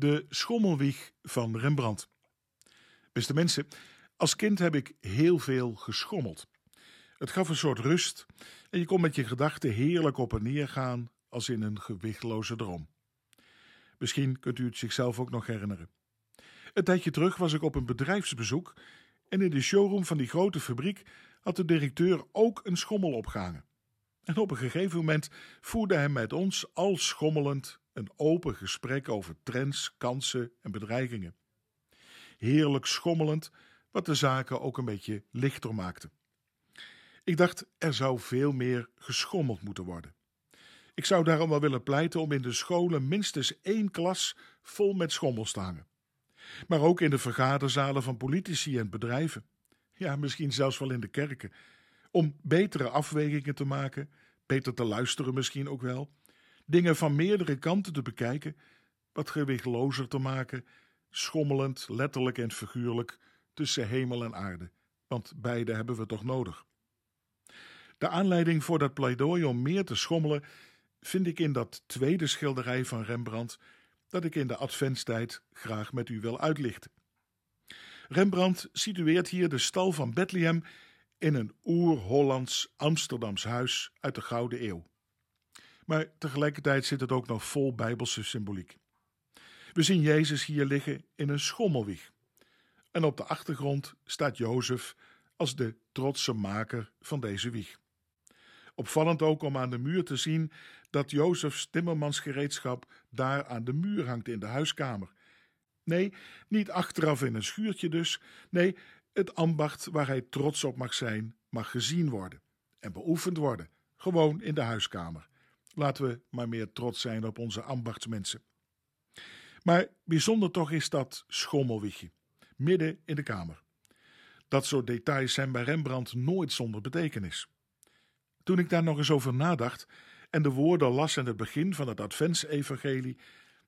De schommelwieg van Rembrandt. Beste mensen, als kind heb ik heel veel geschommeld. Het gaf een soort rust en je kon met je gedachten heerlijk op en neer gaan als in een gewichtloze droom. Misschien kunt u het zichzelf ook nog herinneren. Een tijdje terug was ik op een bedrijfsbezoek en in de showroom van die grote fabriek had de directeur ook een schommel opgehangen. En op een gegeven moment voerde hij met ons, al schommelend, een open gesprek over trends, kansen en bedreigingen. Heerlijk schommelend, wat de zaken ook een beetje lichter maakte. Ik dacht, er zou veel meer geschommeld moeten worden. Ik zou daarom wel willen pleiten om in de scholen minstens één klas vol met schommels te hangen. Maar ook in de vergaderzalen van politici en bedrijven. Ja, misschien zelfs wel in de kerken. Om betere afwegingen te maken, beter te luisteren misschien ook wel. Dingen van meerdere kanten te bekijken, wat gewichtlozer te maken, schommelend, letterlijk en figuurlijk, tussen hemel en aarde. Want beide hebben we toch nodig. De aanleiding voor dat pleidooi om meer te schommelen vind ik in dat tweede schilderij van Rembrandt dat ik in de adventstijd graag met u wil uitlichten. Rembrandt situeert hier de stal van Bethlehem in een oer-Hollands Amsterdams huis uit de Gouden Eeuw. Maar tegelijkertijd zit het ook nog vol bijbelse symboliek. We zien Jezus hier liggen in een schommelwieg. En op de achtergrond staat Jozef als de trotse maker van deze wieg. Opvallend ook om aan de muur te zien dat Jozefs timmermansgereedschap daar aan de muur hangt in de huiskamer. Nee, niet achteraf in een schuurtje dus. Nee, het ambacht waar hij trots op mag zijn, mag gezien worden en beoefend worden, gewoon in de huiskamer. Laten we maar meer trots zijn op onze ambachtsmensen. Maar bijzonder toch is dat schommelwiegje, midden in de kamer. Dat soort details zijn bij Rembrandt nooit zonder betekenis. Toen ik daar nog eens over nadacht en de woorden las in het begin van het Adventsevangelie,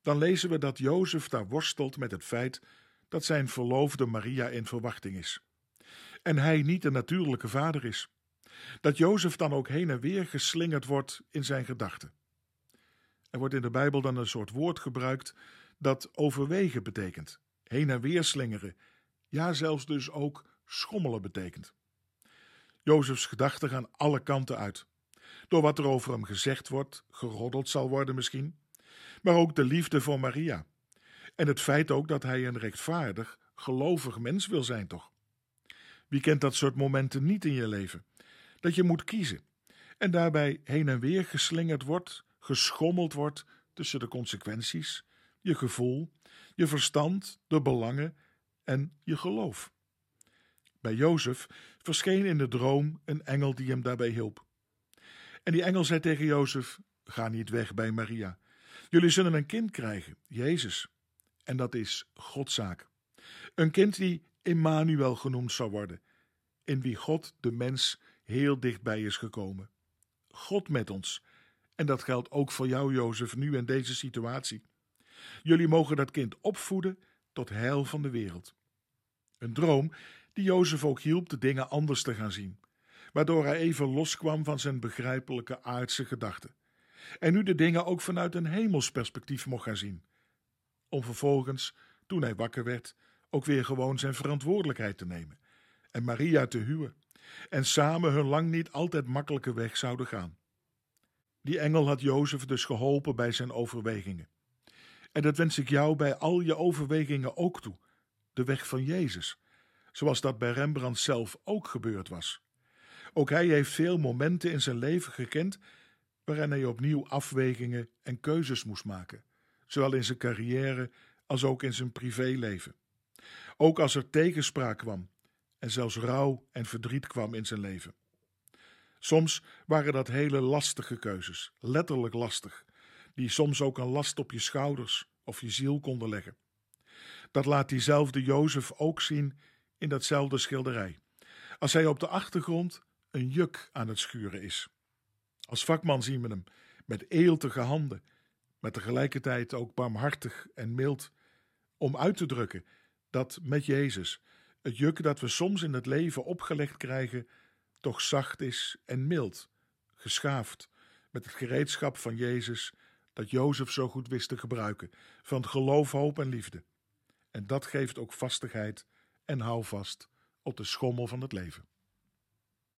dan lezen we dat Jozef daar worstelt met het feit dat zijn verloofde Maria in verwachting is. En hij niet de natuurlijke vader is. Dat Jozef dan ook heen en weer geslingerd wordt in zijn gedachten. Er wordt in de Bijbel dan een soort woord gebruikt dat overwegen betekent, heen en weer slingeren, ja zelfs dus ook schommelen betekent. Jozefs gedachten gaan alle kanten uit. Door wat er over hem gezegd wordt, geroddeld zal worden misschien, maar ook de liefde voor Maria. En het feit ook dat hij een rechtvaardig, gelovig mens wil zijn, toch? Wie kent dat soort momenten niet in je leven? Dat je moet kiezen en daarbij heen en weer geslingerd wordt, geschommeld wordt tussen de consequenties, je gevoel, je verstand, de belangen en je geloof. Bij Jozef verscheen in de droom een engel die hem daarbij hielp. En die engel zei tegen Jozef: Ga niet weg bij Maria. Jullie zullen een kind krijgen, Jezus. En dat is Godzaak. Een kind die Emmanuel genoemd zal worden, in wie God de mens heel dichtbij is gekomen. God met ons. En dat geldt ook voor jou, Jozef, nu in deze situatie. Jullie mogen dat kind opvoeden tot heil van de wereld. Een droom die Jozef ook hielp de dingen anders te gaan zien, waardoor hij even loskwam van zijn begrijpelijke aardse gedachten. En nu de dingen ook vanuit een hemels perspectief mocht gaan zien. Om vervolgens, toen hij wakker werd, ook weer gewoon zijn verantwoordelijkheid te nemen en Maria te huwen en samen hun lang niet altijd makkelijke weg zouden gaan. Die engel had Jozef dus geholpen bij zijn overwegingen. En dat wens ik jou bij al je overwegingen ook toe, de weg van Jezus, zoals dat bij Rembrandt zelf ook gebeurd was. Ook hij heeft veel momenten in zijn leven gekend waarin hij opnieuw afwegingen en keuzes moest maken, zowel in zijn carrière als ook in zijn privéleven. Ook als er tegenspraak kwam en zelfs rouw en verdriet kwam in zijn leven. Soms waren dat hele lastige keuzes, letterlijk lastig, die soms ook een last op je schouders of je ziel konden leggen. Dat laat diezelfde Jozef ook zien in datzelfde schilderij, als hij op de achtergrond een juk aan het schuren is. Als vakman zien we hem met eeltige handen, maar tegelijkertijd ook barmhartig en mild, om uit te drukken dat met Jezus het juk dat we soms in het leven opgelegd krijgen, toch zacht is en mild, geschaafd, met het gereedschap van Jezus dat Jozef zo goed wist te gebruiken, van geloof, hoop en liefde. En dat geeft ook vastigheid en houvast op de schommel van het leven.